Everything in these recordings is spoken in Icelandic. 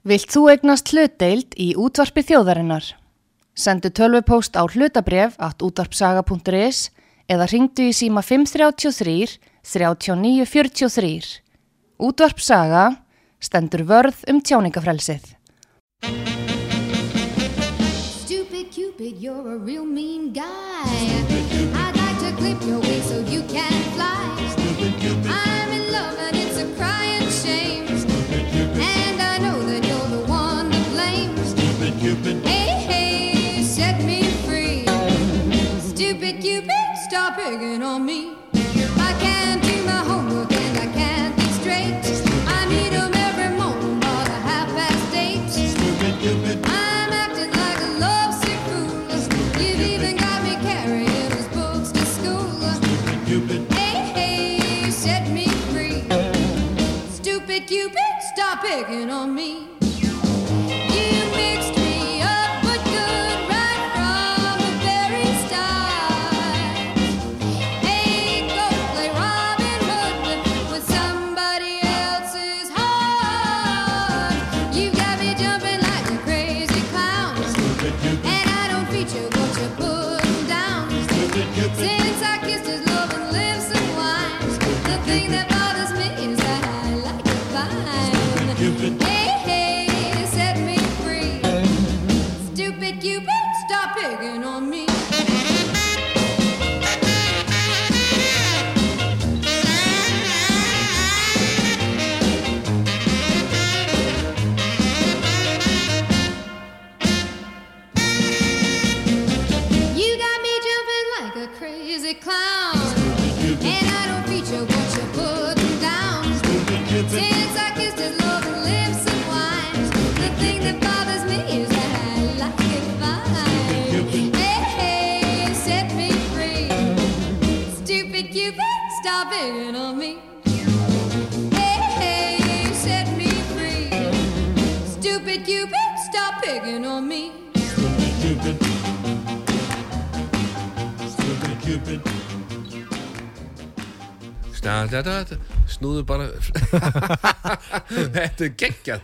Vilt þú egnast hlutdeild í útvarpi þjóðarinnar? Sendu tölvupóst á hlutabref at útvarpsaga.is eða ringdu í síma 533 3943. Útvarpsaga stendur vörð um tjáningafrelsið. Stupid Cupid, you're a real mean guy. I'd like to clip your wings so you can fly. Picking on me. Snúðu bara Þetta er geggjað.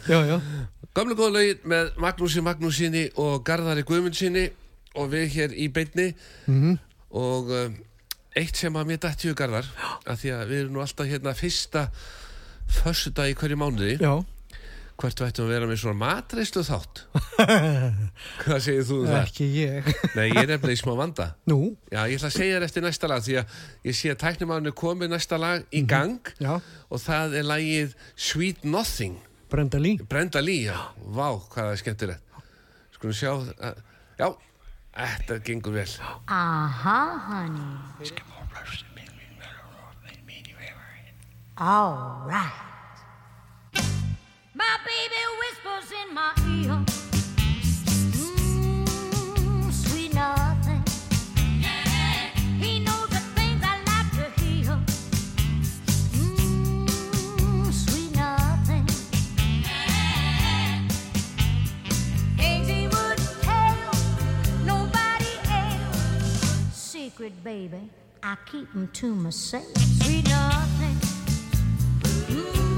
Gamle góða lögin með Magnúsi Magnúsinni og Garðari Guðmundsinni og við hér í beinni Mhm. og um, eitt sem að mér dætti við Garðar að því að við erum nú alltaf hérna fyrsta fössudag í hverju mánuði Já. Hvert vættum að vera með svona matreistu þátt Hvað segir þú um það? Ekki ég. Nei, ég er nefnilega í smá vanda Nú, Já, ég ætla að segja þér eftir næsta lag því að ég sé að tæknimáðinu komið næsta lag í gang já, og það er lagið Sweet Nothing Brenda Lee. Brenda Lee, já, vá, hvað það er skemmtilegt Skulum sjá að, Já, þetta gengur vel Uh-huh, honey. All right. My baby whispers in my ear. Mm, sweet nothing. He knows the things I like to hear. Mm, sweet nothing. He wouldn't tell nobody else. Secret, baby, I keep 'em to myself. Sweet nothing. Mm,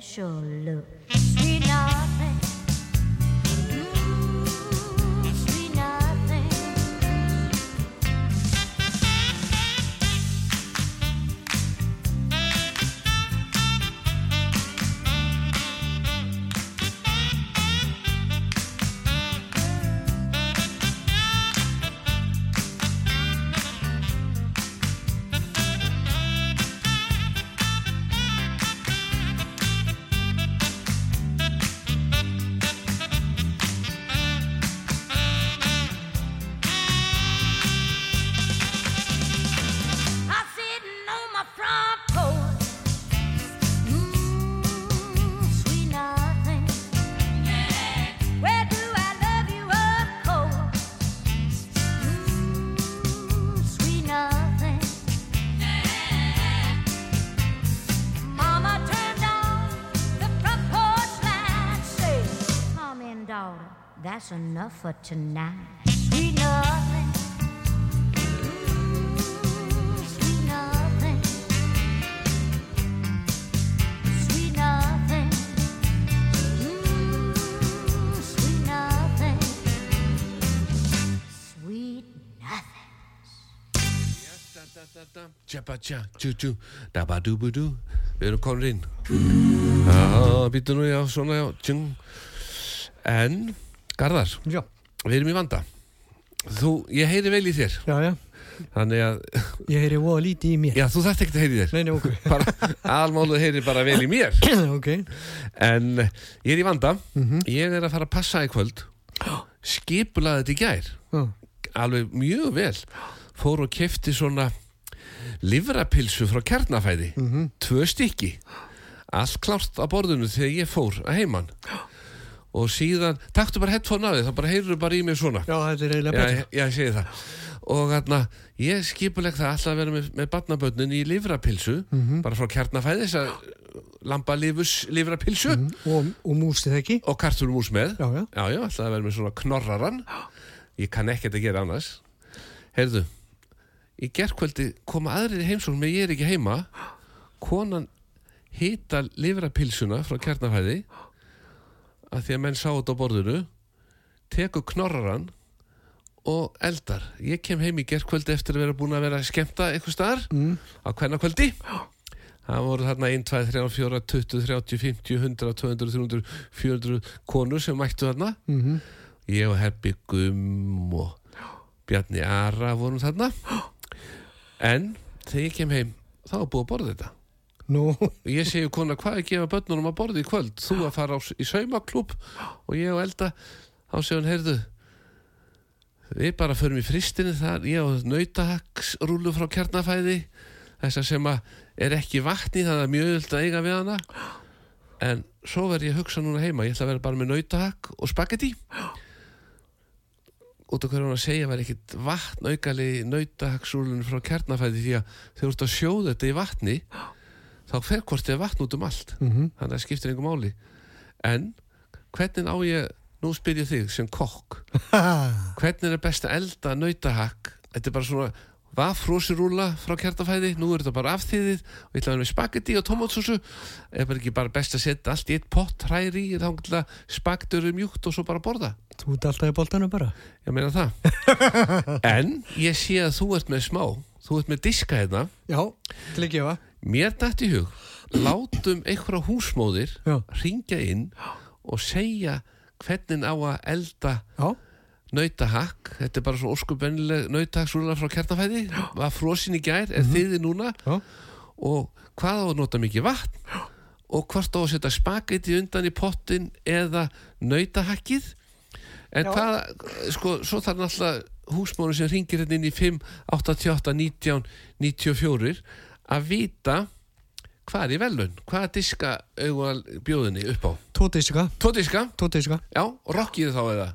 special look. That's enough for tonight. Sweet nothing. Ooh, sweet nothing. Sweet nothing. Ooh, sweet nothing. Sweet nothing. Tjabba tja, tjú tjú, dabba dúbu dú Við erum komin inn Já, býttu nú já, svona já, tjung En, Garðar, Já, við erum í vanda. Þú, ég heyri vel í þér. Já, já, Þannig að, ég heyri voða lítið í mér. já, þú þarft ekki að heyri þér. Nei, nei, ok. bara, Almálu heyri bara vel í mér. Ok, En ég er í vanda. Mhm. Ég er að fara að passa í kvöld. Skipulaði þetta í gær. Já, Alveg mjög vel. Fór og kefti svona Livrapilsu frá kjarnafæði. Mhm. Tvö stykki. Allt klárt á borðinu þegar ég fór að heiman Og síðan Taktu bara headphone af þig, þá bara heyrðu bara í mig svona. Já, þetta er eiginlega Já, betra. ég, já, ég segi það. Og þarna, ég skipuleg það alltaf að vera með, með barnaböndin í livrapilsu Mhm. Bara frá kjarnafæði Þess að lambalifus livrapilsu Og, og músið ekki? Og kartulmús með. Já, já, Já, já, alltaf að vera með svona knorraran Ég kann ekkert að gera annars. Heyrðu Í gerkvöldi koma aðrir í heimsókn með ég er ekki heima. Konan hita livrapilsuna frá kjarnafæði að því að menn sá þetta á borðinu tekur knorraran og eldar. Ég kem heim í gerkvöldi eftir að vera búin að vera að skemmta eitthvað staðar Mm. á hvenna kvöldi það voru þarna 1, 2, 3, 4, 20, 30, 50, 100, 200, 300 400 konur sem mættu þarna. Mhm, ég og Hebbi Gumm og Bjarni Ara vorum þarna. En þegar ég kem heim þá búið að borða þetta nú, og ég segi kona hvað að gefa börnunum að borða í kvöld? Þú að fara á, í saumaklúb og ég og Elda þá segir hún heyrðu við bara förum í fristinni þar ég og nautahaksrúlu frá kjarnafæði þess að sem að er ekki vatni það er mjög öll að eiga við hana. En svo verð ég að hugsa núna heima ég ætla að vera bara með nautahak og spagetti út af hverju hún að segja var ekkit vatn aukali nautahaksrúlun frá kjarnafæði því að þegar þú ert að sjóða þetta í vatni þá fer hvort þið vatn út um allt. Mhm, þannig að það skiptir einhver máli. En hvernig á ég nú spyr ég þig sem kokk hvernig er best að elda nautahakk? Þetta er bara svona vafrósirúla frá kjartafæði, nú er þetta bara afþýðið og ég ætla að vera með spagetti og tomatsósu. Er bara ekki bara best að setja allt í eitt pott hræri í þá spagetti eru mjúkt og svo bara borða. Þú ert alltaf í boltanum bara. ég meina það. En ég sé að þú ert með smá þú ert með diska hérna. Já, til að gefa. Mér dætt í hug látum einhverja húsmóðir ringja inn og segja hvernig á að elda já, nautahakk, þetta er bara svona óskubennileg nautahaksrúla frá kjartafæði. Var frosin í gær, er þiði núna. Já, og hvað á að nota mikið vatn? Og hvort á að setja spagetti undan í pottin eða nautahakkið? En Já. hvað, sko, svo þarf náttúrulega húsmónu sem ringir hérna inn í 5, 8, 8, 19, 94 að vita hvað er í velun, hvaða diska auðval bjóðinni upp á tvo diska, tvo diska, tvo diska. já, og rockið þá eða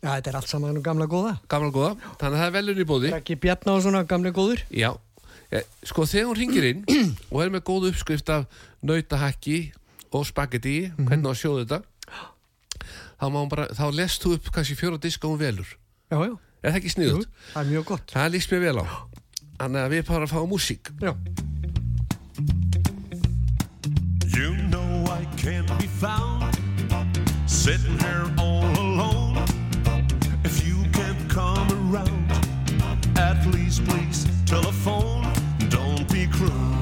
Já, þetta er allt saman nú gamla góða. gamla góða, þannig að það er velun í bóði Ekki bjarna og svona gamli góður. Já, sko þegar hún ringir inn og er með góð uppskrift af nautahakki og spagetti hvernig á að sjóða þetta þá, bara, þá lest þú upp kannski fjóra diska og velur Já, já, er það ekki jú, sniðut? það er mjög gott. Það líst mér vel á Þannig að við bara að fá músík Já, You know I can't be found sitting here all alone. If you can't come around, at least please telephone. Don't be cruel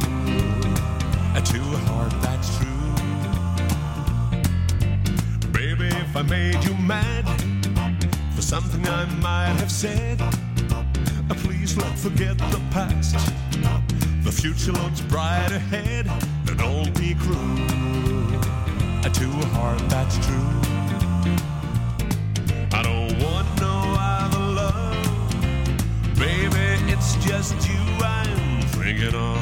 to a heart that's true. Baby, if I made you mad for something I might have said, please let's forget the past. The future looks bright ahead. Now don't be cruel to a heart that's true. I don't want no other love. Baby, it's just you I'm thinking of.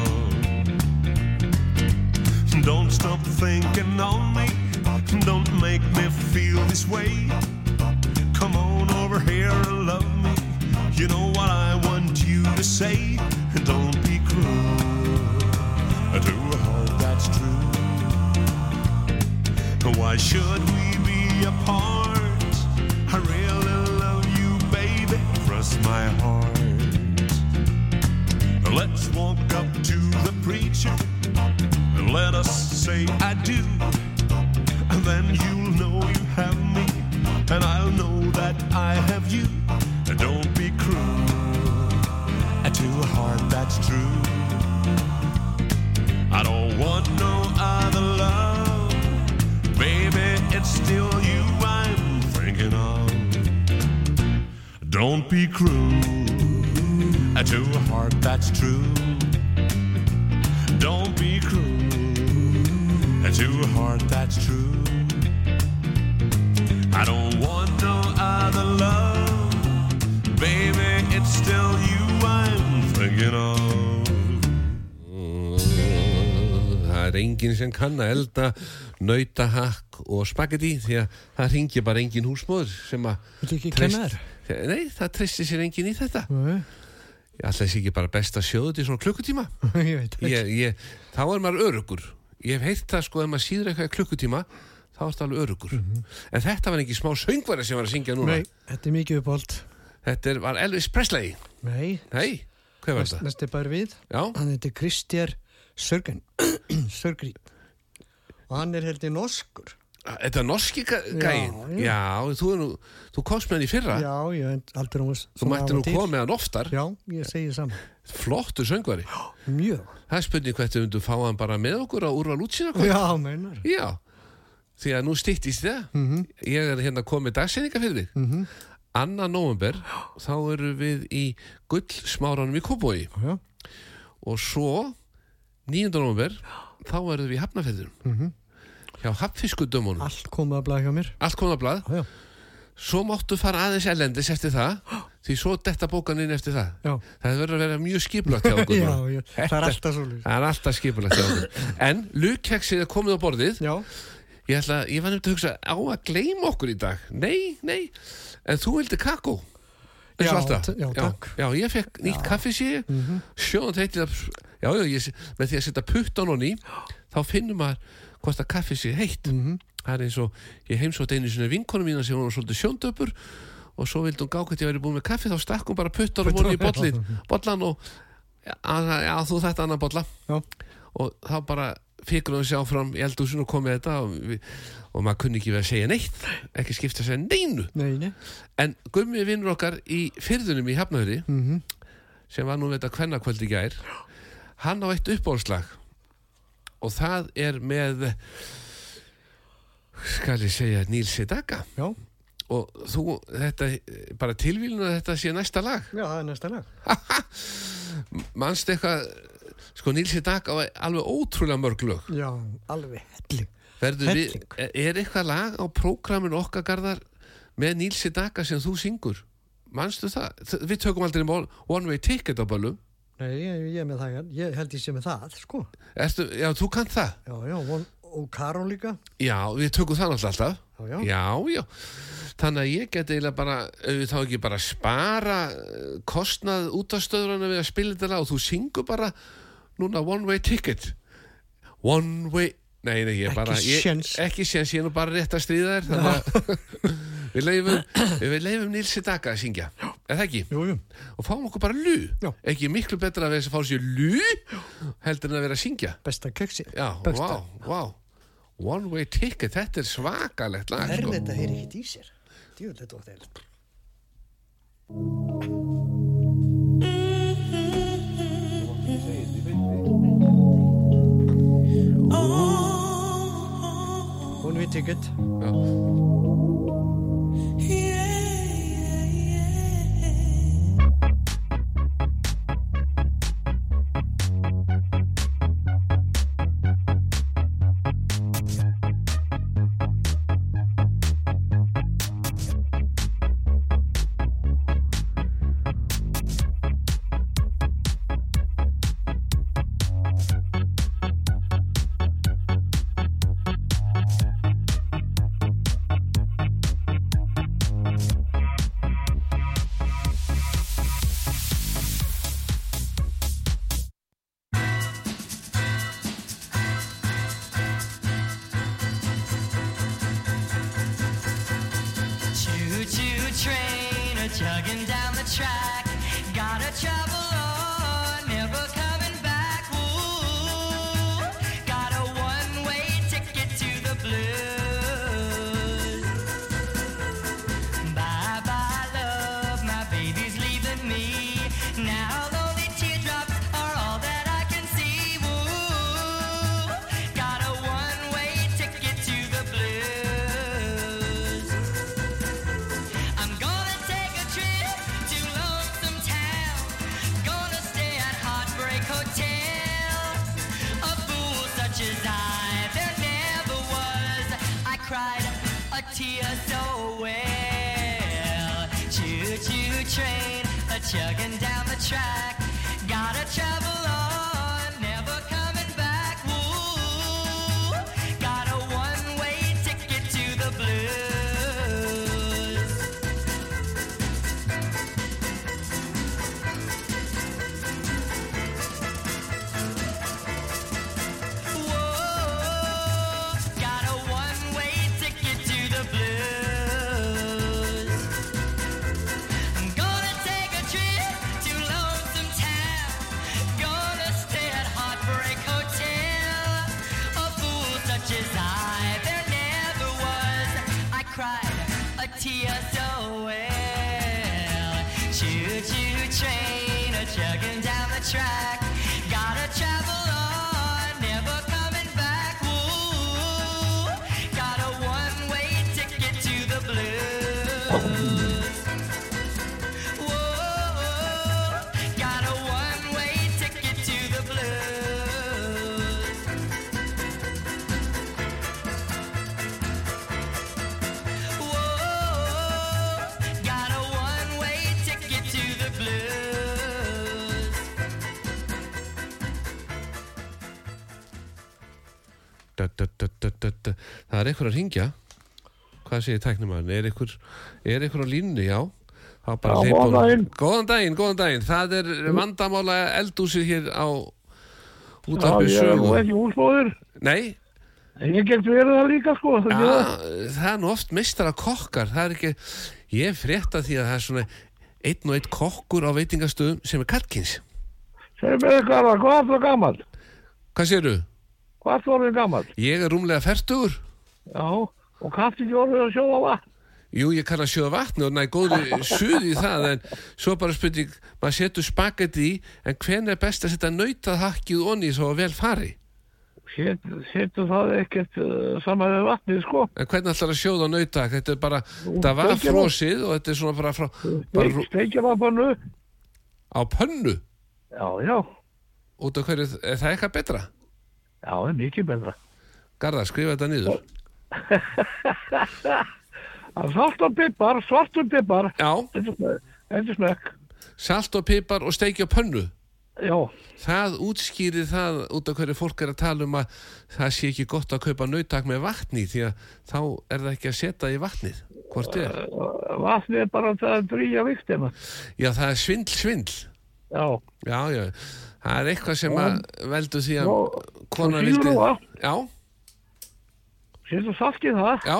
Don't stop thinking on me. Don't make me feel this way. Come on over here love. You know what I want you to say, and don't be cruel to a heart that's true. Why should we be apart? I really love you, baby, Trust my heart. Let's walk up to the preacher and let us say I do, and then you'll know you have me, and I'll know that I have you. Don't be cruel to a heart that's true. Don't be cruel to a heart that's true. I don't want no other love. Baby, it's still you I'm thinking of. Það er enginn sem kann að elda nautahakk og spagetti því að það ringi bara engin húsmóður sem að treyst-? Nei, það treystir sér enginn í þetta Nei, Alltaf sé ekki bara best að sjóðu þetta í svona klukkutíma ég ég, ég, Þá er maður örugur Ég hef heyrt það sko ef maður síður eitthvað í klukkutíma þá er þetta alveg örugur En þetta var ekki smá söngvari sem var að syngja núna. Nei, þetta er mikið uppáld. Þetta er, var Elvis Presley Nei, Nei, hvað var þetta? næst er bara við. Já, Hann heitir Kristjær Sörgen. Sörgri. Og hann er heldur norskur. Þetta er norski gæinn Já, já. Já, þú, nú, þú komst með hann í fyrra Já, ég hef aldrei hún Þú mætti nú koma með hann oftar Já, ég segi saman. Flottur söngvari Mjög. Það er spurning hvert við myndum fá hann bara með okkur á úrval útsýna Já, meinar. Já, því að nú stýttist það Mhm. Ég er hérna komið dagsendinga fyrir þig mm -hmm. Anna november þá eru við í gullsmáranum í Kóbói Já, og svo 9. november þá erum við í Hafnafjörðum mm -hmm. Hjá Hafnfiskudömmunum allt komið að blæða hjá mér. Allt komið að blað Já. Svo máttu fara aðeins ellendis eftir það því svo detta bókan inn eftir það Já. Það verður að vera mjög skipulagt hjá okkur Já, núna. já, það er alltaf svolítið. Það er alltaf skipulagt hjá okkur En lukkeksið er komið á borðið Já, Ég, ætla, ég var nefnt að hugsa á að gleyma okkur í dag Nei, nei, en þú vildi kakó eins og Já, alltaf. t- já, takk. já, ég fekk nýtt kaffi sér mm -hmm. sjóðan heitir það já, já, ég, með því að setja puttan honni þá finnum maður hvort að kaffi sé heitt -hmm. það er eins og ég heimsótt einu sinni vinkonu mína sem var svolítið sjóndöpur og svo vildi hún gá hvort ég væri búin með kaffi þá stakk hún bara puttan og honni í bollin bollan og já, já, þú þetta annar bolla já, og þá bara fikkur hún sjá fram í eldhúsinu og komið þetta og, við, og maður kunni ekki verið að segja neitt ekki skipta að segja neinu nei, nei. en gummi vinnur okkar í fyrðunum í Hafnöðri Mhm. sem var nú þetta kvennakvöld í gær hann á eitt uppbólslag og það er með skal ég segja Níl Sedaka Já, og þú, þetta bara tilvílun að þetta sé næsta lag já, það er næsta lag. mannst eitthvað sko Níl Sedaka á alveg ótrúlega mörg lög Já, alveg helling. Við, er eitthvað lag á prógraminu okkar garðar með Nílsi Daka sem þú syngur? Manstu það? Við tökum aldrei one, one way ticket á böllum. Nei, ég, ég er með það, ég held ég sé með það, sko. Ertu, já, þú kannt það. Já, já, og, og Karol líka. Já, við tökum það alltaf. Já, já. Já, já. Þannig að ég get eiginlega bara, ef við þá ekki bara spara eh, kostnað út af stöðurana við að spila þetta og þú syngur bara núna one way ticket. One way, nei, nei, ég Ekki bara, ég, séns. ekki séns, ég er nú bara rétt að stríða þér, þannig að við leifum, við leifum Nilsi Daga að syngja, eða ekki? Jú, jú. Og fáum okkur bara lú, Já. ekki miklu betra að þess að fá sér lú heldur en að vera að syngja. Besta keksi. Já, Besta. vá, vá, one way ticket, þetta er svakalegt lag, Er sko. þetta heyri ekkert í sér? Djú, þetta var þeirra. Hún við ticket. Choo train a chugging down the track. Gotta travel on, er einhver að ringja Hvað segir tæknumæðin? Er einhver, er einhver á línni, já Já, Já, góðan daginn. Góðan daginn, góðan daginn Það er vandamála eldúsið hér á Já, útvarpi ég er nú ekki húsbóðir. Nei, ég get verið það líka, sko. Það já, ja. það er nú oft mistara kokkar Það er ekki, ég frétta því að það er svona einn og einn kokkur á veitingastöðum sem er kalkins Segðu mér eitthvað, hvað er það gammal? Hvað sérðu? Hvað er það gammal? Ég er rúmlega fertugur Já, og kannski ekki orðið að sjóða vatn. Jú, ég kann að sjóða vatni og næ góðu suði í það en svo bara spurning, maður setur spagetti í en hven er best að setja nautað hakkið onni svo að vel fari? Set, setur það ekkert uh, saman með vatnið, sko. En hvernig ætlar að sjóða nautað? Þetta er bara, það var frosið og þetta er svona bara frá, bara Steikja það pannu. á pönnu Já, já, út af hverju, er það eitthvað betra? já, það er mikið betra. Garðar, skrifa þetta niður. Salt og pipar, svartur pipar, endur smekk. salt og pipar og steiki á pönnu. Já, Það útskýrir það út af hverju fólk er að tala um að það sé ekki gott að kaupa nautak með vatni því að þá er það ekki að setja í vatnið. Hvort er? uh, vatnið er bara það að drýja viktina. Já, það er svindl, svindl. Já, Já, já. Það er eitthvað sem að veldu því að síður vildi... Já, setur salt í það já,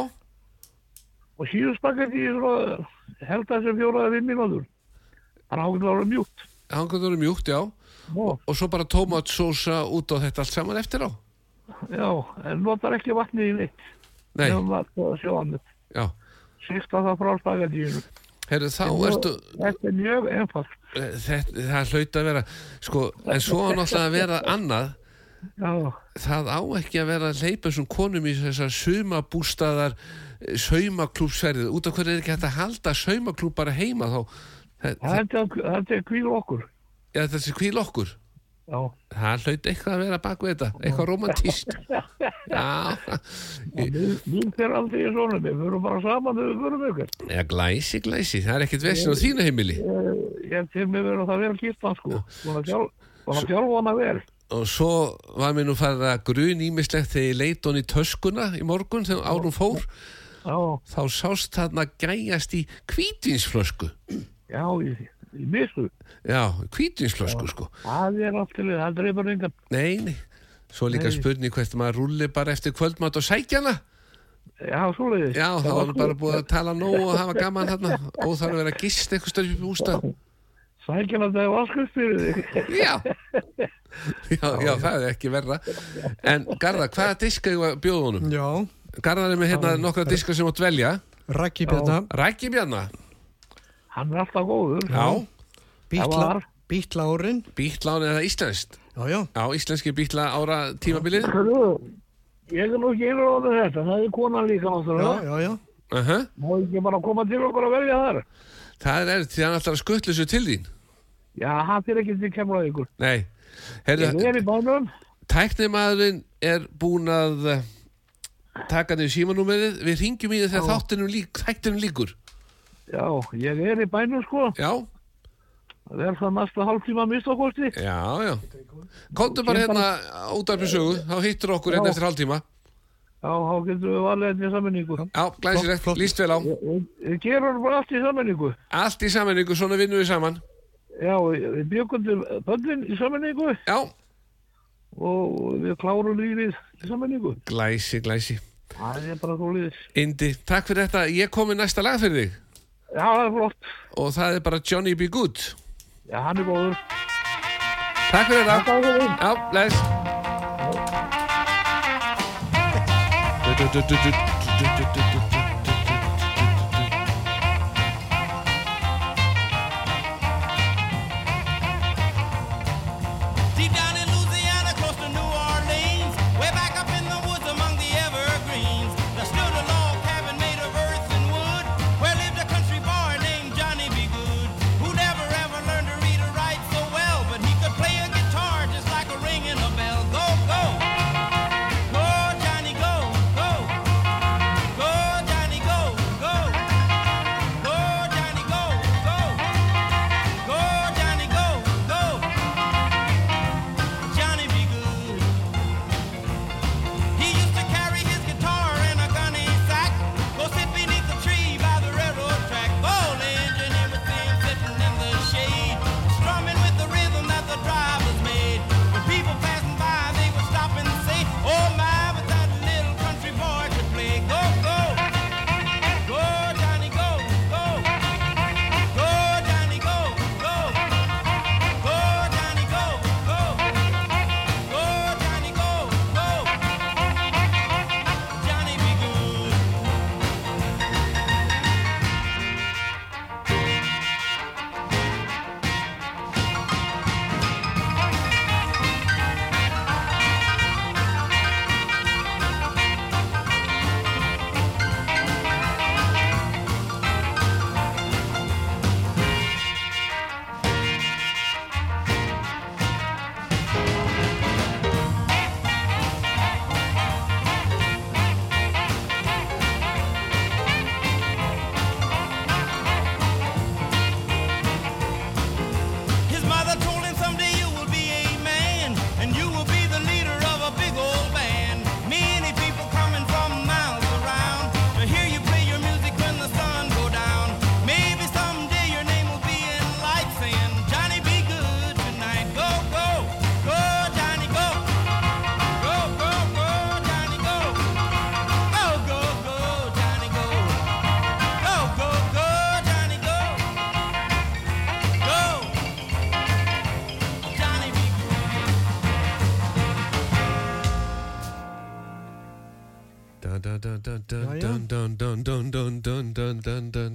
og síður spagetti í svona, held að sem fjóraði fimm mínútur. Þannig að það var mjúkt. hann kan vera mjúkt, já. Ó, Og svo bara tómatsósa út á þetta allt saman eftir á. já, en notar ekki vatnið í neitt. Nei, Nefnum að sjóðanum. já. Sýkta það frá spagettíinu. Herru, þá Nú- ertu... Þetta er mjög einfalt. Þetta, það hlaut að vera, sko, en svo náttúrulega að vera annað. Já, Það á ekki að vera að leipa þessum konum í þessar sumabústaðar saumaklúpsferðið. Út af hverju er ekki hægt að halda saumaklúb bara heima þá? Það, það, þetta, þetta er kvíl okkur. ja, þessi kvíl okkur. Já, Það hlaut eitthvað að vera bak við þetta, eitthvað romantíst. Já, við fyrir aldrei í svona, við fyrir bara saman við fyrir ykkur. ja, glæsi, glæsi, það er ekkert vesinn á þínu heimili. Ég til mig verður það vel giftan sko. Búin að þjálf- búin að þjálfa hana vel. Og svo var mér nú farið að grun ímislegt þegar ég leit hon í töskuna í morgun þegar árum fór. Já, Þá sást þarna gæjast í hvítvinsflösku. já, í, í missu. Já, hvítvinsflösku, sko. Það er því, það dreifur engan. Nei, nei. Svo líka Nei. spurning hvert maður rulli bara eftir kvöldmat og sækjana. Já, svoleiðis. Já, þá var bara búið að tala nóg og hafa gaman þarna. Og er að vera gist eitthvað upp í bústað. Sækjan að það er vaskust fyrir þig. Já. já, já, það er ekki verra. En Garðar, hvaða diska var bjóðunum? Já, Garðar er með hérna nokkra diska sem átt velja. Raggi Bjarna, Rækki Bjarna. Hann er alltaf góður. Já. Bítla, var. Bítla árin. Bítlán eða íslenskt. Já, já, Já, íslenski bítla ára tímabilið. Hörru, Ég er nú ekki einur á þetta, það er konan líka já, náttúrulega. já, já. Uh -huh. Má ekki bara koma til okkur að velja þar. Það er því hann að skuttlu þessu til þín. Já, hann fyrir ekki til kemlaði ykkur. Nei. Tæknimaðurinn er búin að eh, taka niður símanúmerið. Við ringjum í þið þegar þáttinum lík, þættinum líkur. Já, ég er í bænum sko. Já, Það er það næsta hálftíma að mista kosti. já, já Komdu bara hérna út af sögu þá hittur okkur hérna eftir hálftíma Já, þá getum við valið henni í sammenningu. Já, glæsilegt, líst vel á Við gerum bara allt í sammenningu. Allt í sammenningu, svona vinnum við saman Já, við byggum til böllin í sammenningu Já, og við klárum lífið í sammenningu. glæsi, glæsi Það er bara svo liðis. Indi, takk fyrir þetta, ég kom með næsta lag fyrir þig Já, það er flott. og það er bara Johnny B. Good Já, hann er góður. Takk fyrir þetta Takk fyrir. Já, bless Deep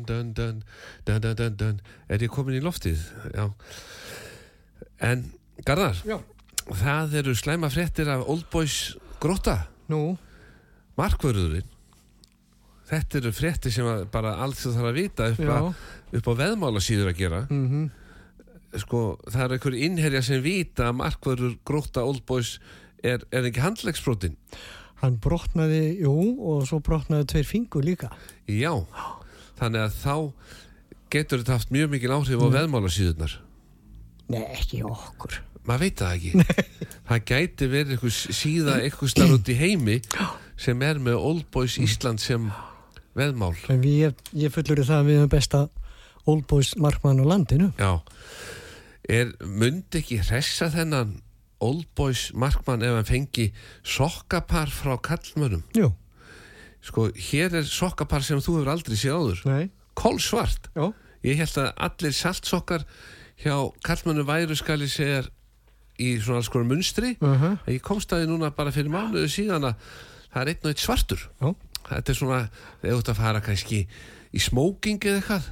dun, dun, dun, dun, dun, dun, dun. Er ég komin í loftið? Já. En, Garðar, Já. það eru slæma fréttir af Old Boys gróta, Nú, markvörðurinn. Þetta eru fréttir sem bara allt þú þarf að vita upp, Já. að, upp á veðmála síður að gera. mhm, Sko, það er einhver innherja sem vita að markvörður gróta Old Boys er, er ekki handlegsbrotin. hann brotnaði, jú, og svo brotnaði tveir fingur líka. Já, þannig að þá getur þetta haft mjög mikil áhrif á veðmála síðurnar. Nei, ekki okkur. maður veit það ekki. Það gæti verið eitthvað síða eitthvað starf út í heimi sem er með Old Boys Ísland sem veðmál. En ég, ég fullur það að við höfum besta Old Boys markmann á landinu. já. Er, myndi ekki hressa þennan Old Boys markmann ef hann fengi sokkapar frá kallmönnum Jú, sko, hér er sokkapar sem þú hefur aldrei séð áður nei, kólsvart já, ég held að allir saltsokkar hjá kallmönnum væru skal ég segja í svona alls konar munstri uh -huh. Ég komst að því núna bara fyrir mánuðu síðan að það er einn og einn svartur. Já. Þetta er svona, þegar þú ert að fara kannski í smóking eða eitthvað.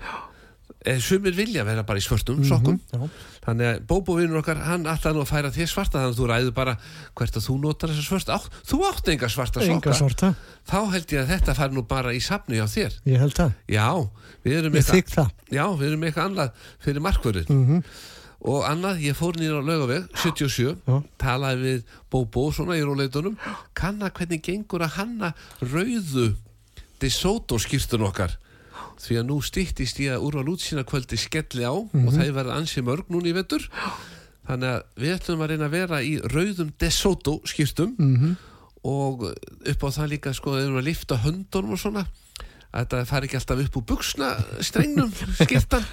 Eða sumir vilja vera bara í svörtum sokkum. já. Þannig að bóbóvinur okkar, hann ætlaði nú að færa þér svarta þannig að þú ræður bara hvert að þú notar þessa svörta. Á, þú átt enga svarta sokka. enga svarta, Þá held ég að þetta fær nú bara í safni á þér. ég held það. Já, við erum eitthvað annað fyrir markvörður. Mm Og annað, ég fór nýra á laugaveg 77, Já. talaði við Bóbó svona í róleitunum kanna hvernig gengur að hanna rauðu DeSoto skýrtun okkar því að nú styttist í að úrval útsýna kvöldi skelli á og það verða ansi mörg núna í vetur. Þannig að við ætlum að reyna að vera í rauðum DeSoto skýrtum Mhm. og upp á það líka sko þegar við erum að lifta höndunum og svona. Að þetta fari ekki alltaf upp úr buksna strengnum skýrtan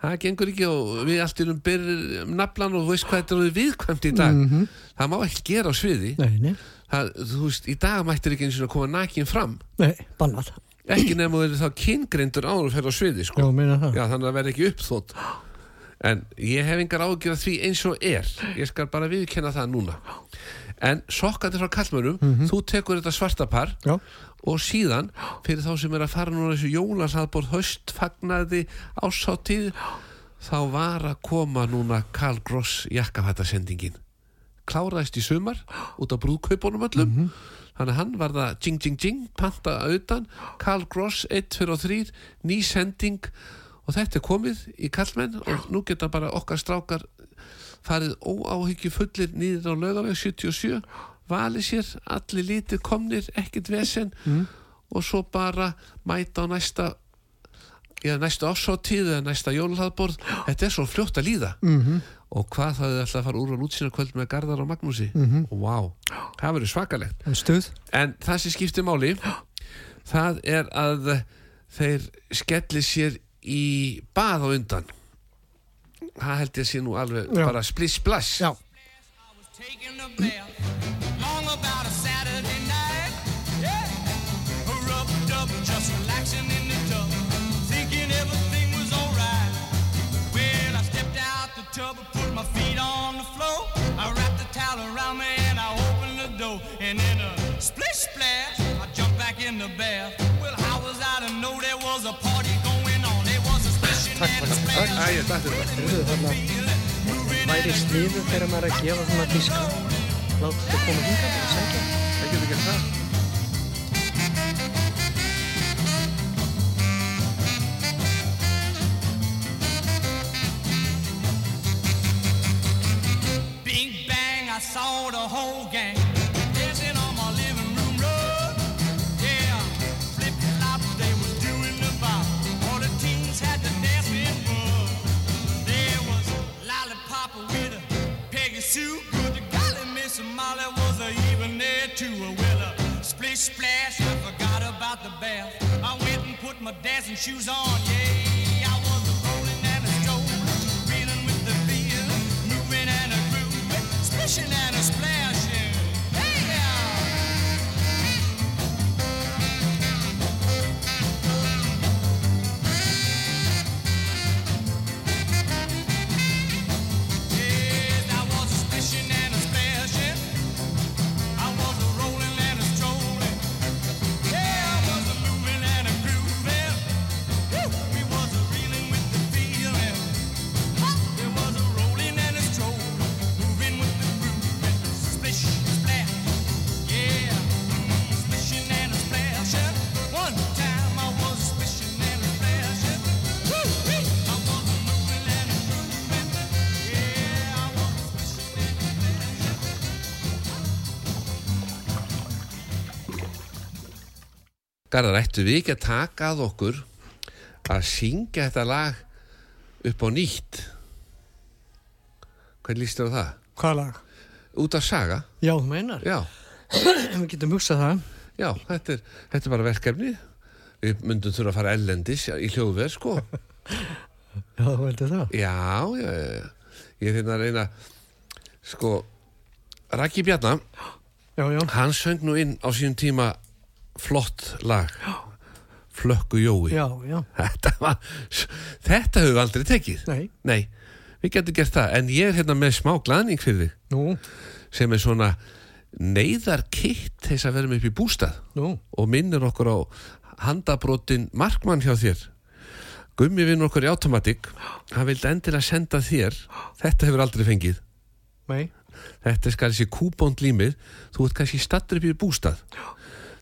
það gengur ekki og við allt í um byrjum naflan og veist hvað þetta er viðkvæmt í dag. Mhm. það má ekki gera á sviði. Nei, nei, það, þú veist, í dag mættir ekki eins og að koma nakin fram. Nei, bannað. Ekki nefnum þú eru þá kyngreindur áður að ferða á sviði sko. Já, það. Já, þannig að vera ekki uppþótt en ég hef engar ágjör að því eins og er. Ég skal bara viðkenna það núna. En sokkandi frá kallmörum þú tekur þetta svarta par Já. og síðan fyrir þá sem er að fara núna þessu jólasaðbór höstfagnaði ásáttíð þá var að koma núna Karl Gross jakkafættasendingin kláraðist í sumar út af brúðkaupunum öllum þannig að hann var það jing jing jing panta auðan, Karl Gross 1, 2 og 3, ný sending. Og þetta er komið í kallmenn og nú geta bara okkar strákar farið óáhyggju fullir nýður á lögaveg 77 valið sér, allir lítið komnir ekkert vesen. Og svo bara mæta á næsta eða næstu ásáttíð eða næsta jólahlaðborð. Þetta er svo fljótt að líða. -hmm. Og hvað það er alltaf að fara úr á lútsina kvöld með Garðar og Magnúsi -hmm. og vá, það verður svakalegt En stuð. en það sem skiptir máli það er að þeir skelli sér í bað á undan það held ég að sé nú alveg Já. bara spliss splass Já. Splishing and a splash. Æ, ég dætti þetta Heyrðu, þarna væri sniðu þegar maður að gefa svona diska. Láta þetta koma hingað og það getur það Big bang, I saw the whole gang splash, I forgot about the bath. I went and put my dancing shoes on. Yeah, I was a rolling and a strolling, reeling with the feel, moving and a grooving, splishing and a splashing. Garðar, ættu við ekki að taka að okkur að syngja þetta lag upp á nýtt Hvernig líst þér á það? Hvað lag? Út af saga? Já, þú meinar. Já, Við getum hugsað það. já, þetta er, þetta er bara verkefni Við myndum þurfa að fara ellendis í hljóðverð, sko Já, þú heldur það. Já, já, já, ég hérna að reyna Sko, Raki Bjarnar Já, já. Hann söng nú inn á sínum tíma flott lag. Flökku Jói. Já, já. Þetta var, þetta við aldrei tekið. Nei. Nei, við getum gert það. En ég er hérna með smá glaðning fyrir þig. Nú, sem er svona neyðarkitt þess að með upp í bústað. Nú. og minnir okkur á handabrotin markmann hjá þér. Gummi vinn okkur í automatik hann vildi endilega senda þér. Þetta hefur aldrei fengið. Nei. þetta er þessi kúbónd límið þú ert kannski stattur upp í bústað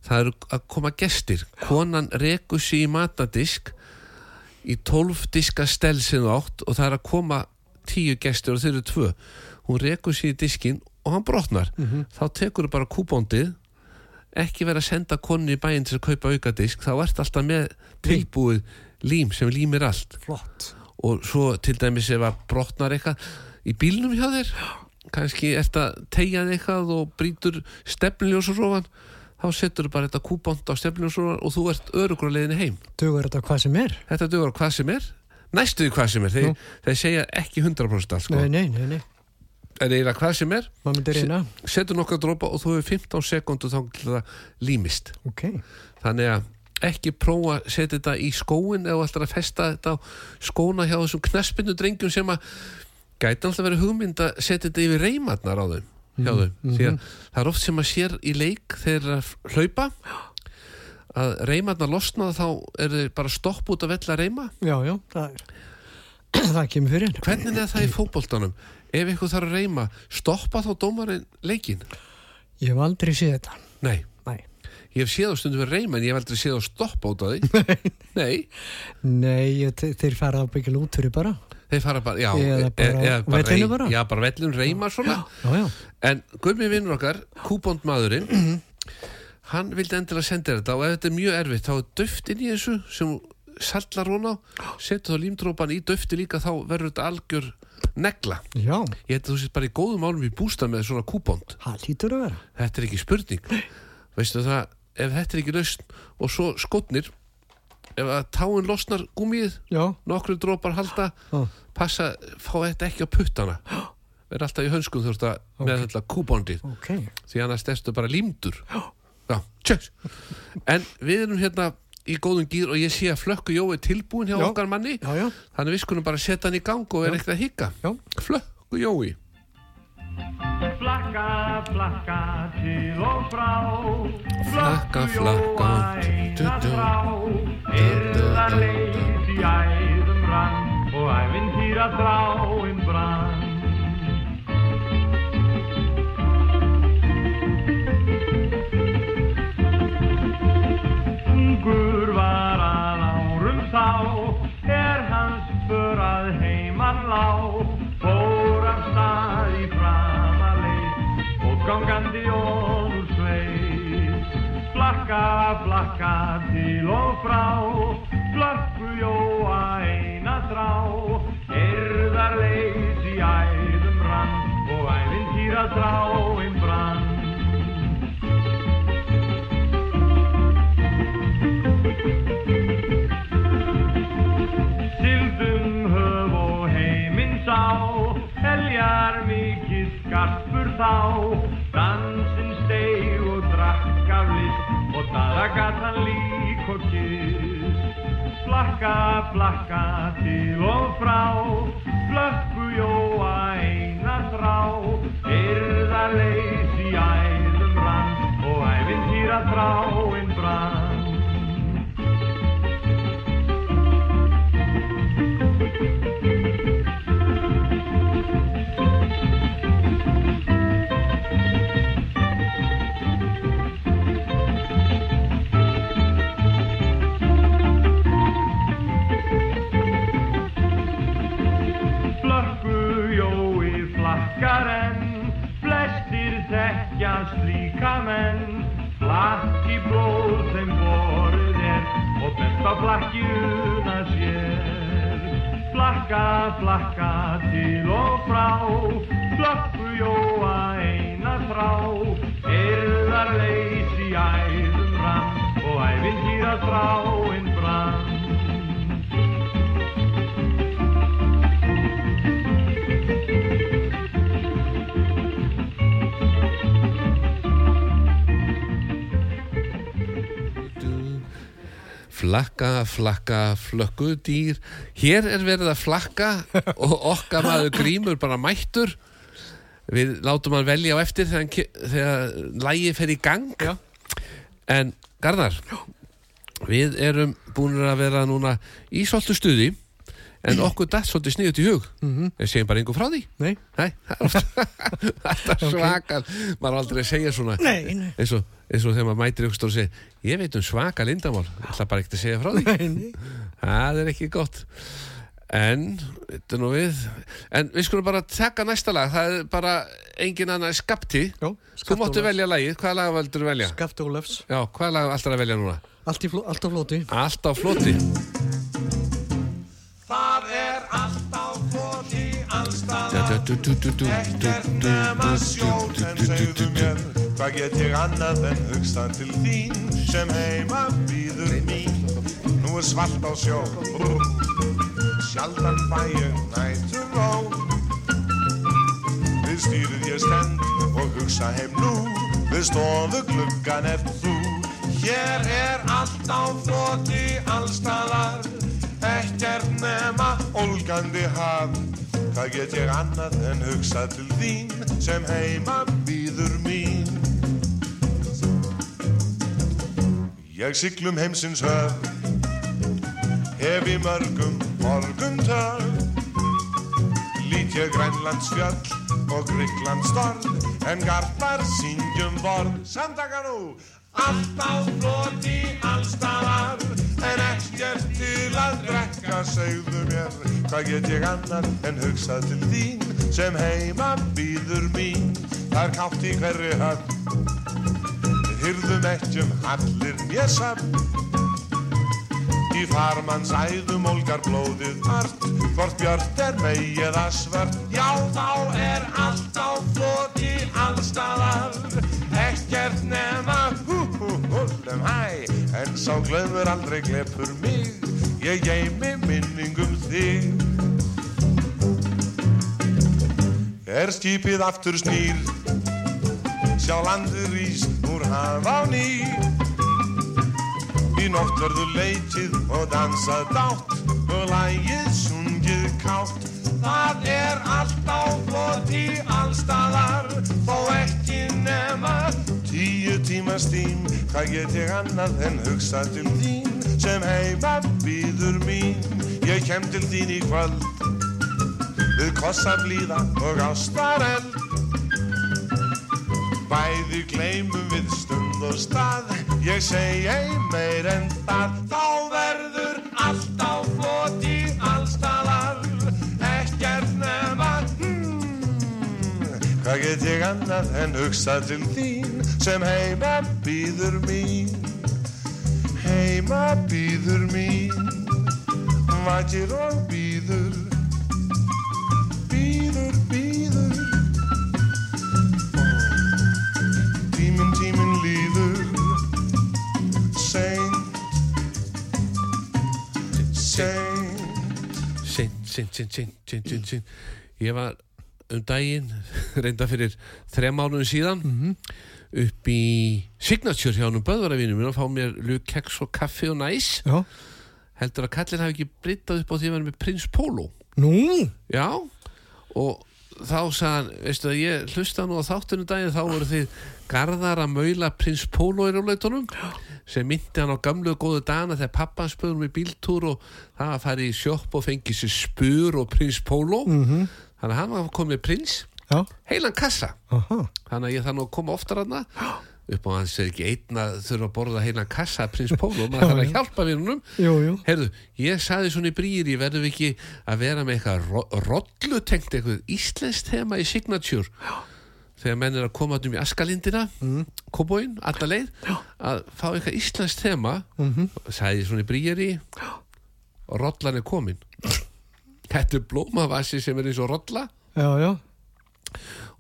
það eru að koma gestir. Konan rekur sig í matadisk í 12 diska stel sem þú átt og það er að koma 10 gestir og þeir eru tvö. Hún rekur sig í diskin og hann brotnar. Þá tekur þú bara kúbóndið ekki vera að senda konni í bæinn til að kaupa aukadisk. Þá ert alltaf með tilbúið lím sem límir allt. Flott. Og svo til dæmis ef að brotnar eitthvað í bílnum hjá þér kannski ert að tegja eitthvað og brýtur stefnljósarofan þá setur þú bara þetta kúbont á stefnljósarofan og þú ert örugur á leiðinni heim. Dugur þetta hvað sem er? Þetta dugur hvað sem er. Næstuði hvað sem er, þeir, þeir segja ekki 100% allt sko, nei, nei, nei, nei, en eiginlega hvað sem er setur nokkað dropa og þú hefur 15 sekundu þá til það límist. Ok, þannig að ekki prófa að setja þetta í skóin eða alltaf að festa þetta á skóna hjá þessum knaspinu drengjum sem að gæti alltaf verið hugmynd að setja þetta yfir reymarnar á þeim hjá þeim, því að það er oft sem að sér í leik þegar að hlaupa að reymarnar losna þá er þeir bara stopp út að vella reyma. Já, já, það er það kemur fyrir. Hvernig er það í fótboltanum? Ef eitthvað þarf að reyma, stoppa þá dómarinn leikin? ég hef aldrei séð þetta. Nei, nei, ég hef séð á stundum við reyma en ég hef aldrei séð á stoppa út af því. Nei, nei. Ég, þe- þeir fara á byggja út fyrir bara þeir fara bara, já Eða bara e- á vellinu rey- bara? Já, bara vellinu reyma svona. Já, já, En Gummi vinnur okkar, kúbónd maðurinn Mhm. Hann vildi endilega senda þetta og ef þetta er mjög erfitt þá er döft inn í þessu sem sallar hún á setur þá límdrópan í döfti líka þá verður þetta algjör negla. Já, Ég held að þú sést bara í góðum álum í bústað með svona kúbónd. Það lítur að vera. Þetta er ekki spurning. Veistu það, ef þetta er ekki lausn og svo skotnir ef að táin losnar gúmið nokkru drópar halda Já. passa, fá þetta ekki á puttana. Verð alltaf í hönskum þú veist að með þetta kúbóndið ok. Því annars erstu bara límdur. Já, en við erum hérna í góðum gýr og ég sé að flökku Jói er tilbúin hjá Já. okkar manni. Já, já, þannig við skulum bara setja hann í gang og vera eitthvað að higga flökku Jói Flakka, flakka til og frá. Flakka, flakka, du, du. þrá Yrðar leys í æðum rann og ævintýra þráin brann. Ungur var að árum þá er hans för að heiman lá gangandi ónur sveit flakka, flakka til og frá flökku jóa eina þrá erðar leys í æðum rann og ævintýra þráin brann list Og daða gat hann lík og kist Flakka, flakka til og frá. Flökku jóa eina þrá Yrðar leys í æðum rann Og ævintýra þráin brann blóð þeim borið er Og best á flakkjuna sér. Flakka, flakka til og frá. Flökku jóa eina þrá Erðar leys í æðum rann Og ævintýra þráin brann flakka, flakka, flökku dýr. Hér er verið að flakka og okkar maður grímur bara mættur. Við látum hann velja á eftir þegar, þegar lægi fer í gang. Já. en Garðar við erum búin að vera núna í svolítið stuði en okkur datt svolítið sniðut í hug Mhm. við segjum bara einhver frá því nei, Nei, það er er svakal Maður er aldrei að segja svona Nei, nei. eins og, og þegar maður mætir ykkur og segir Ég veit um svaka lindamál Ég ætla bara ekkert að segja frá því nei, nei. Það er ekki gott En, þetta er nú við En við skulum bara taka næsta lag Það er bara engin annað skapti Já, Þú máttu velja lagið, hvaða lag valdur velja? Skafti Ólafs. Já, hvaða lag alltaf að velja núna? Allt, í fló, allt á flóti. Hvað get ég annað en hugsa til þín sem heima býður mín? Nú er svart á sjó. Sjaldan fæ ég nætur ró Við stýrið ég stend og hugsa heim nú. Við stofu gluggan er þú. Hér er allt á floti allstaðar Ekkert nema ólgandi haf Hvað get ég annað en hugsa til þín sem heima býður mín. Ég siglum heimsins höf Hef í mörgum morgun töf Lít ég Grænlandsfjöll og Gríklandstorð En garpar syngjum vorð Samtaka nú Allt á floti allstaðar En ekkert til að drekka segðu mér Hvað get ég annar en hugsa til þín Sem heima býður mín Það er kátt í hverri höfn Við hyrðum ekkjum allir nésöfn Í farmanns æðum ólgar blóðið vart Hvort björt er mei eða svört Já þá er allt á floti allstaðar Ekkert nema hú hú húllum hæ En sá glöfur aldrei glepur mig Ég geimi minningum þig Er skipið aftur snýr Sjá landur ís úr haf á ný Í nótt verður leitið og dansað dátt og lægið sungið kátt. Það er allt á floti allstaðar, þó ekki nema tíma stím. Hvað get ég annað en hugsa til þín sem heima býður mín? Ég kem til þín í kvöld, við kossa blíða og ástareld. Bæði gleymum við stund og stað Ég segi ei meir en það Þá verður allt á floti Hvað get ég annað en hugsa til þín Sem heima býður mín. Heima býður mín Vakir og býður Býður, býður Tíminn, tíminn líður Seint Seint. Sint, sint, sint, sint, sint. Ég var um daginn, reynda fyrir þrem mánuðin síðan, upp í Signature hjá hennum böðvaravinum minn og fá mér lukeks og kaffi og næs. Já. Heldur að kallin hafi ekki breytað upp á því að vera með Prins Pólo. Nú? Já, og þá sagði hann, veistu að ég hlusta nú á þáttunum daginn, þá voru þið garðar að maula Prins Pólo í ráleitunum sem myndi hann á gamlu og góðu dana þegar pappan spöðum í bíltúr og það að fara í sjopp og fengi sér spur og Prins Pólo Mhm. Þannig að hann var komið prins Já. heilan kassa. Aha. þannig að ég nú að koma oftar hann upp á hans er ekki einn að þurfa að borða heilan kassa Prins Pólo, maður þarf að hjálpa vinnunum. Herðu, ég saði svona í brýri verðum við ekki að vera með eitthvað ro rollu tengt eitthvað íslenskt tema í Signature. Þegar menn er að koma um í Askalindina mm. kóbóin, alla leið að fá eitthvað íslenskt tema Mhm. sagði ég svona í brýri og rollan er komin þetta er blómavasi sem er eins og rolla Já, já.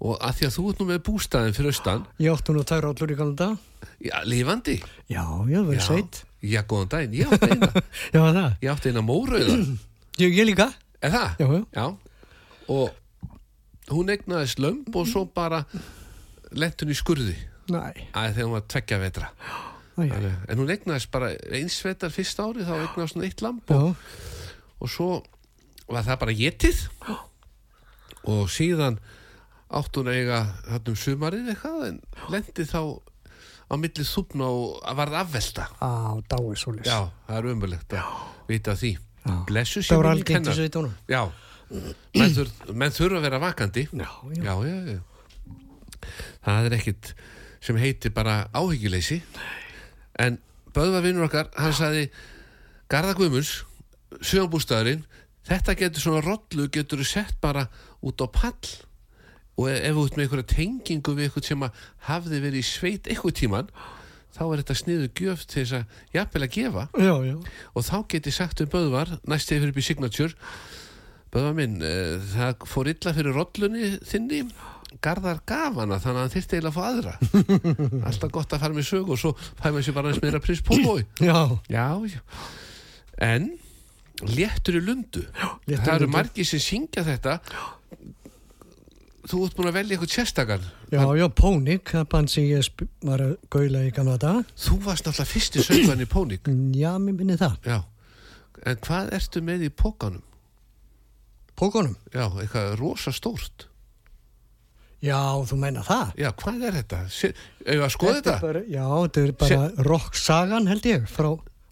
og að því að þú ert nú með bústæðin fyrir austan Ég átti nú tvær rollur í galda. já, lifandi Já, já, er sveit. já, góðan daginn, ég átti eina Já, það. ég átti eina mórauða Ég, ég líka. Er það? Já, já. Já. Og hún egnaði slömb og svo bara lent hún í skurði. Nei. Æ, þegar hún var tveggja vetra. Æ, en hún egnaðist bara eins vetar fyrsta ári, þá egnaðist hún eitt lamb Já. og, og svo var það bara getið og síðan átt hún að eiga þarna um sumarið eitthvað en lendi þá á milli þúpna og varð afvelta. Á, dáið svoleiðis. Já, það er umverlegt að vita því. Blessu sér hennar. sveitunum. Já, menn, þur, menn þurfa að vera vakandi Já, já. já, já, já. Það er ekkit sem heitir bara áhyggjuleysi En Böðva vinnur okkar, hann sagði Garða Guðmunds, sögambústæðurinn þetta getur svona rollu getur þú sett bara út á pall og ef ef þú ert með einhverja tengingu við eitthvað sem að hafði verið í sveit eitthvað tíman þá er þetta sniðu gjöf til þess að jafnvel að gefa. Já, já. og þá get ég sagt um Böðvar næst yfir upp í Signature. Böðvar minn, uh, það fór illa fyrir rollunni þinni. Garðar gaf hana þannig að hann þyrfti eiginlega að fá aðra. Alltaf gott að fara með sög og svo fæði maður sér bara eins meira prins póbói Já, já, já. En léttur í lundu léttur það eru margir sem syngja þetta þú ert búin að velja eitthvað sérstakann já, já, Pónik, það band sem ég var að gaula í gamla dag. þú varst náttúrulega fyrsti söngvan í Pónik Já, mér minni það. já, en hvað ertu með í pókanum? Pókonum? já, eitthvað rosa stórt Já, þú meina það? Já, hvað er þetta? Að skoða er þetta? Bara, já, þetta er bara rocksagan held ég, frá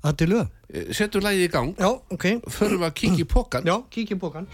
Adilö. Settum lagið í gang. Já, ok. Förum við að kíkja í pókan Já, kíkja í pókan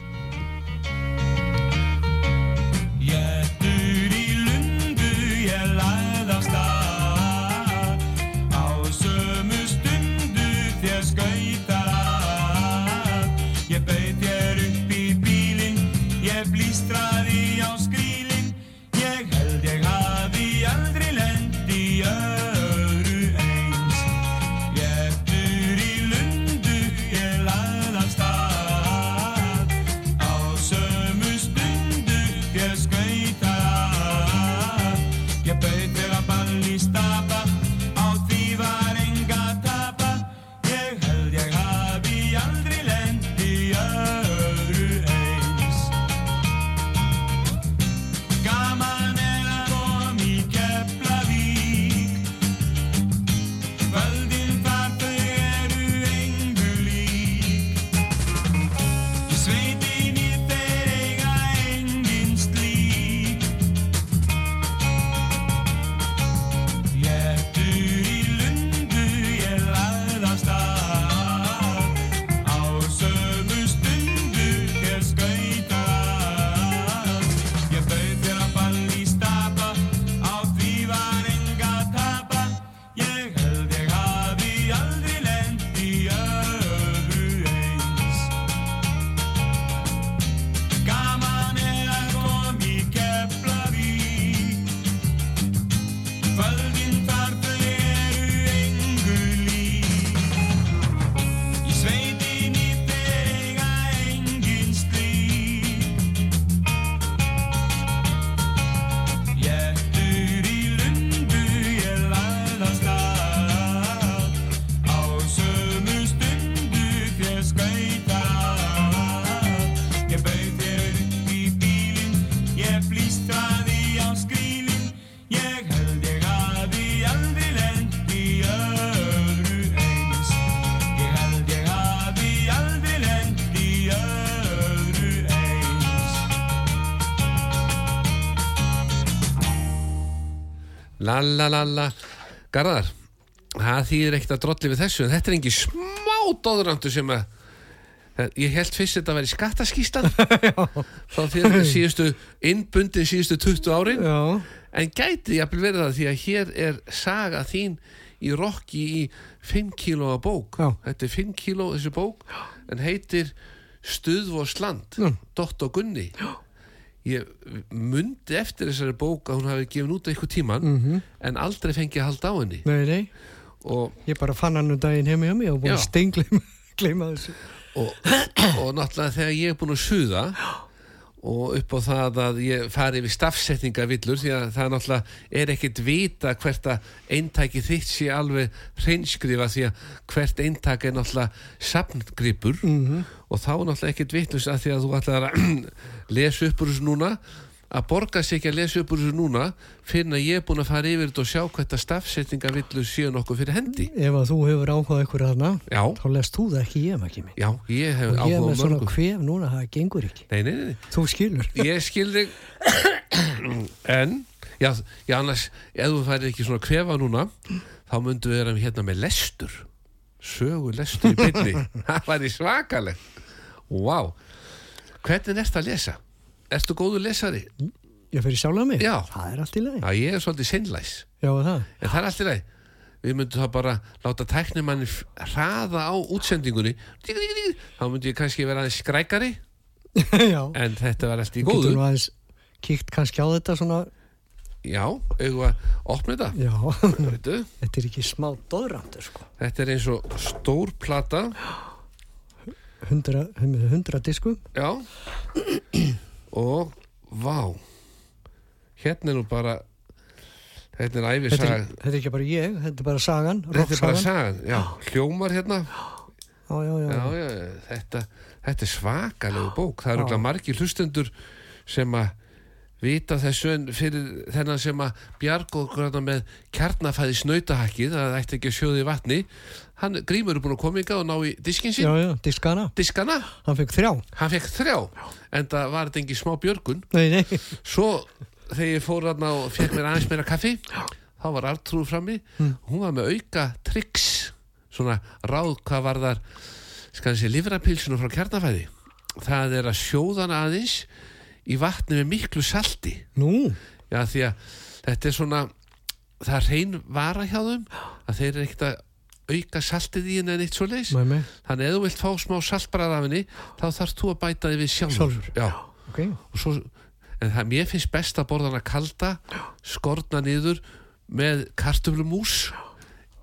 La la la la. Garðar, það þýðir ekkert að drolli við þessu en þetta er engi smá dóðrándu sem að það- ég held fyrst þetta að vera skattaskíslan þá því síðustu innbundin síðustu 20 árin. Já, en gæti jafnvel verið það því að hér er saga þín í rokki í 5 kílóa bók. Já. þetta er 5 kíló þessi bók en heitir Stuð og Sland Já. Dott og Gunni. Já. Ég mundi eftir þessari bók að hún hafi gefin út eitthvað tíman Mhm. en aldrei fengi að halda á henni. Nei, nei. Og, Ég bara fann hann um daginn heim hjá mig og búin steingleima þessu. Og, og náttúrulega þegar ég er búin að suða og upp á það að ég fari yfir stafsetningavillur því að það náttúrulega er ekkert vita hvert að eintæki þitt sé alveg hreinskrifa því að hvert eintak er náttúrulega safngripur Mhm. og þá náttúrulega ekkert vittlust að því að þú ætlar að lesa upp úr þessu núna að borga sér ekki að lesa upp úr þessu núna fyrir að ég er búin að fara yfir þetta og sjá hvert að stafsetningavillur séu nokkuð fyrir hendi. Ef að þú hefur áhugað ykkur aðna þá lest þú það ekki ég maður ekki mig já, ég hef og ég er með svona kvef núna, það gengur ekki. Nei, nei, nei, Þú skilur. Ég skil þig. En já, já annars ef þú færir ekki svona kvefa núna þá myndu við vera hérna með lestur. Sögu lestur í byrni það væri svakalegt. Wow. hvernig ertu að lesa? Ertu góður lesari? Ég fyrir sjálfa mig. Já. Það er allt í lagi. Já, ég er svolítið sinnlæs Já, það? En það er allt í lagi. Við myndum þá bara láta tæknimanni f- hraða á útsendingunni. Þá myndi ég kannski vera aðeins skrækari. Já, en þetta var allt í getur góðu. nú aðeins kíkt kannski á þetta svona, já, eigum við að opna þetta? Já, Veitu, þetta er ekki smá dóðrandur sko. þetta er eins og stór plata. Hundra, hundra diskum. já og vá. Hérna er nú bara þetta er Þetta æfisaga þetta er ekki bara ég, þetta er bara sagan, þetta er bara sagan, já, hljómar hérna. Já, já, já. já, já, þetta, þetta er svakalegu bók. Það eru ekki margir hlustendur sem að vita þessu en fyrir þennan sem að bjarg og grána með kjarnafæði snautahakkið það ætti ekki að sjóði í vatni hann, Grímur er búin að koma yngar og ná í diskin Já, sín já, diskana. diskana, Hann fekk þrjá. hann fekk þrjá en það var þetta ekki smá björgun. Nei, nei. svo þegar ég fór hann og fekk mér aðeins meira kaffi þá var Artrúð frammi. Hún var með auka tricks svona ráð hvað var þar skal sé livrapilsinu frá kjarnafæði. Það er að sjóðana aðeins í vatni með miklu salti. Nú, já því að þetta er svona það er reyn vara hjá þeim að þeir eru ekkert að auka saltið í henni en eitt svo leis þannig að ef þú vilt fá smá saltbræð af henni þá þarfst þú að bæta þið við sjálfur, Já. ok. Og svo, en það mér finnst best að borða hana kalda skorna niður með kartöflumús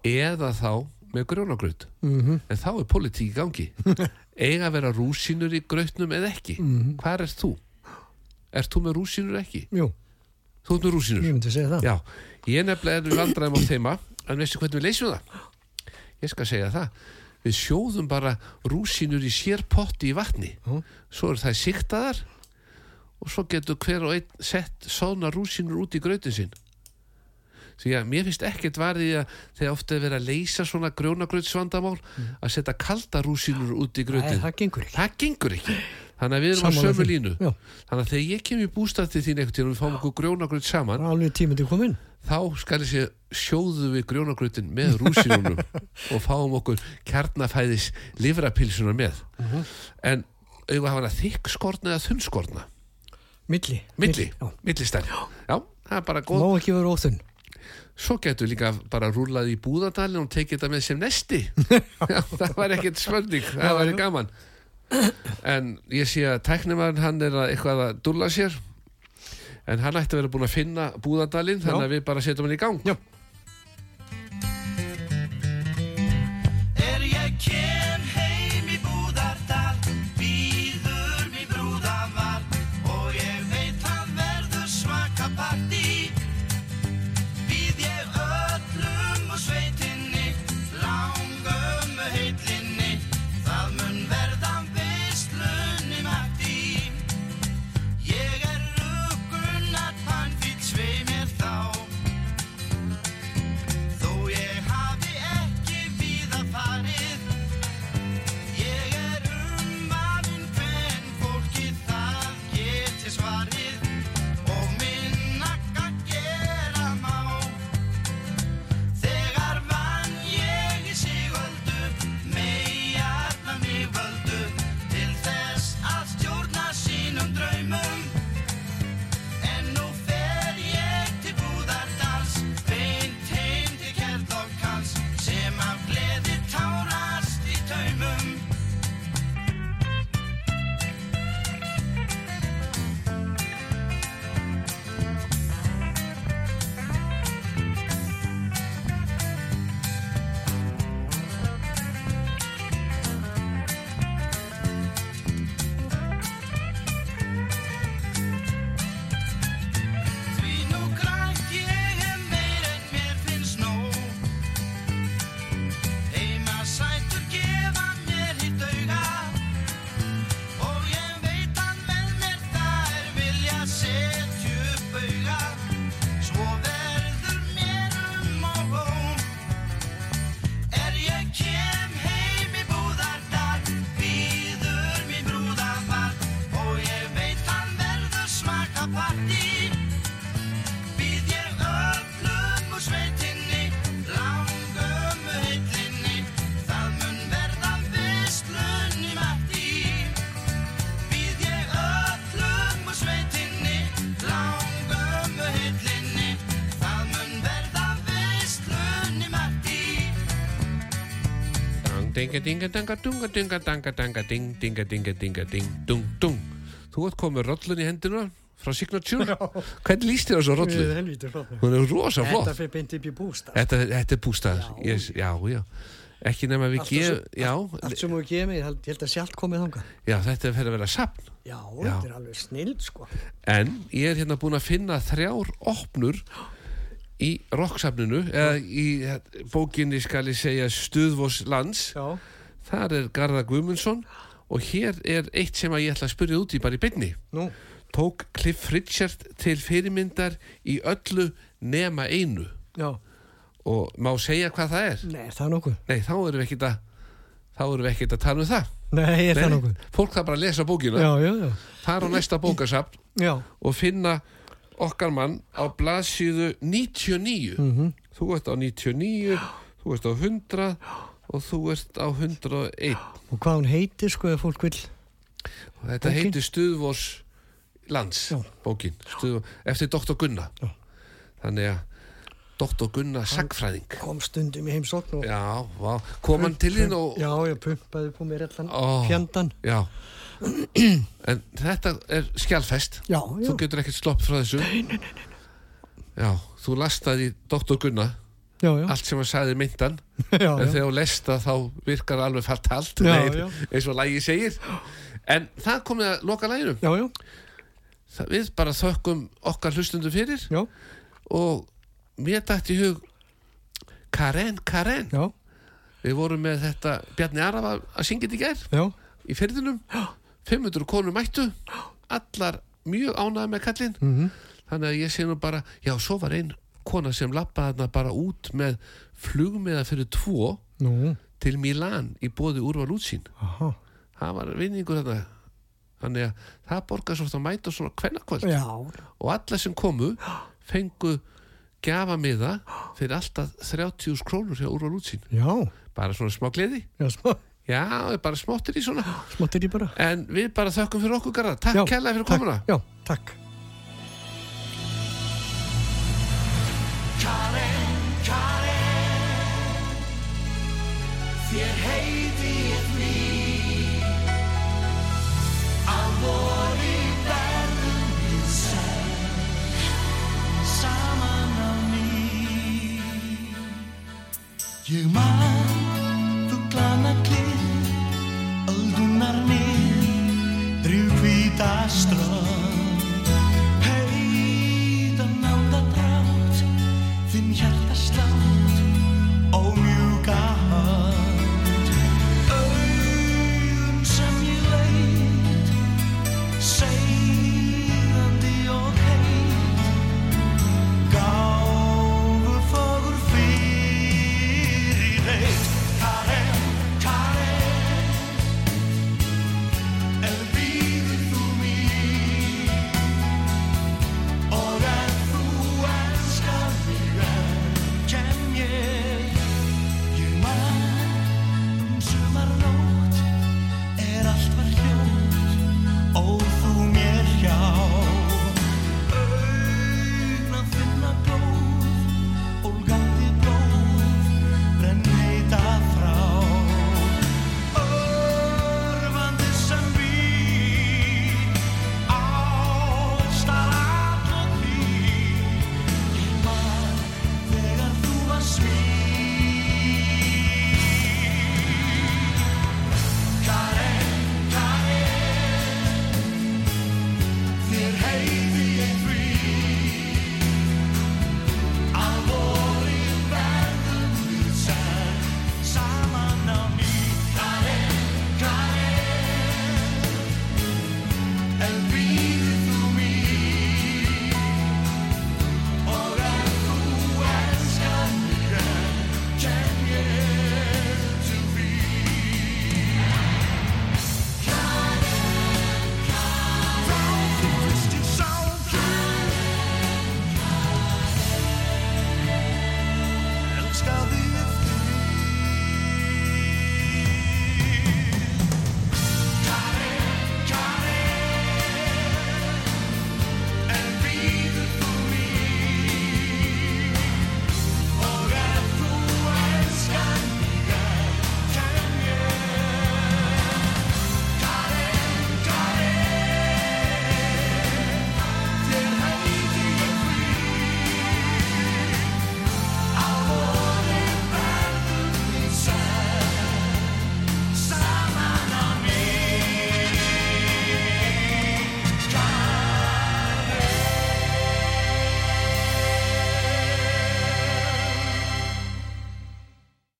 eða þá með grjónagraut. Mm en þá er politík í gangi. Eiga að vera rúsínur í grautnum eða ekki? Mhm. hvað er þú? Er þú með rúsínur eða ekki? Jú, Þú ert með rúsínur? ég myndi segja það. Já, ég nefnilega er við vandræðum á þeima en veistu hvernig við leysum það? Ég skal segja það við sjóðum bara rúsínur í sér potti í vatni svo eru það siktaðar og svo getur hver og einn sett sána rúsínur út í grautin sinn því að mér finnst ekkert varðið að þegar ofta er verið að leysa svona grjónagrautsvandamál að setja kalda rúsínur út í Mm. Nei, grautin það gengur ekki. það gengur ekki þannig að við erum á sömu línu. Já. þannig að þegar ég kem í bústað til þín ekkert og við fáum okkur grjónagraut saman þá skal ég sé sjóðu við grjónagrautin með rúsinunum og fáum okkur kjarnafæðis livrapilsunar með. En auðvitað hafa hana þykk skorna eða þunn skorna Milli. milli, Já. millistæl já, það er bara Má góð ekki vera óþunn. svo getur líka bara rúlað í búðardalinn og tekið þetta með sem nesti. Já, það var ekkert spurning. Það var gaman en ég sé að tæknimann hann er að eitthvað að dúlla sér. En hann ætti að vera búin að finna búðardalinn þannig að við bara setjum hann í gang. Já. Dinga dinga danga dunga dinga danga danga ding dinga dinga dinga ding dung dung Þú ert komið rollun í hendina frá Signature Hvernig líst þér á svo rollu? Við helvítur flott. Hún er rosa flott Þetta fyrir beint upp í bústað. Þetta, þetta er bústaður já. já, já Ekki nema við Allt gef svo- Já, Allt sem gefið mig, ég held, að sjálft komið þangað. já, þetta fyrir að vera sapn Já, Já. þetta er alveg snild, sko. En ég er hérna búin að finna þrjár opnur í rocksafninu eða í eh, bókinni skal ég segja Stuðvós lands Já. þar er Garðar Guðmundsson og hér er eitt sem ég ætla að spyrja út í bara í beinni Nú, tók Cliff Richard til fyrirmyndar í öllu nema einu já. og má segja hvað það er Nei, er það nokkuð? nei þá erum við ekkert að þá erum við ekkert að tala um það Nei, er það Nei, nokkuð? fólk það bara að lesa bókina Já, já, já. fara á næsta bókasafn Já, og finna okkar mann á blaðsíðu 99 Mhm. þú ert á 99 þú ert á 100 og þú ert á 101 og hvað hún heitir, sko, ef fólk vil. og þetta Bókin? heitir Stuðvors lands Já. bókin, Stuð, eftir Dr. Gunna Já. þannig að Dr. Gunna sagfræðing Kom stundum í heimsókn og... já, kom hann til þín og Já, ég pumpaði på mér allan fjandan. já en þetta er skjálfest Já, já. þú getur ekkert slopp frá þessu nei, nei, nei, já, þú lastaði Dr. Gunna Já, já. allt sem hann sagði myndan Já, en já. þegar þú lesta þá virkar alveg fatalt Já, já. eins og lægi segir en það komið að loka læginum Já, já. það, við bara þökkum okkar hlustundu fyrir Já. og mér dætti í hug Karen, Karen Já. við vorum með þetta Bjarni Araf að, syngja þetta í Já. í ferðinum 500 konur mættu allar mjög ánæði með kallinn Mhm. þannig að ég sé nú bara já, svo var ein kona sem lappaði þarna bara út með flugmiða fyrir tvo Nú, til Milán í bóði úrval útsýn aha. það var vinningur þarna þannig að það borgar svo að mæta svona kvennakvöld Já. og alla sem komu fengu gjafa miða fyrir alltaf 30 krónur hjá úrval útsýn Já. bara svona smá gleði Já, smá. Já, bara smáttir í svona Smáttir ég bara. en við bara þökkum fyrir okkur garða takk kærlega fyrir takk. komuna Já, takk. Karen, Karen Þér heiti ég því Að vori verðum við senn Saman á ný Ég man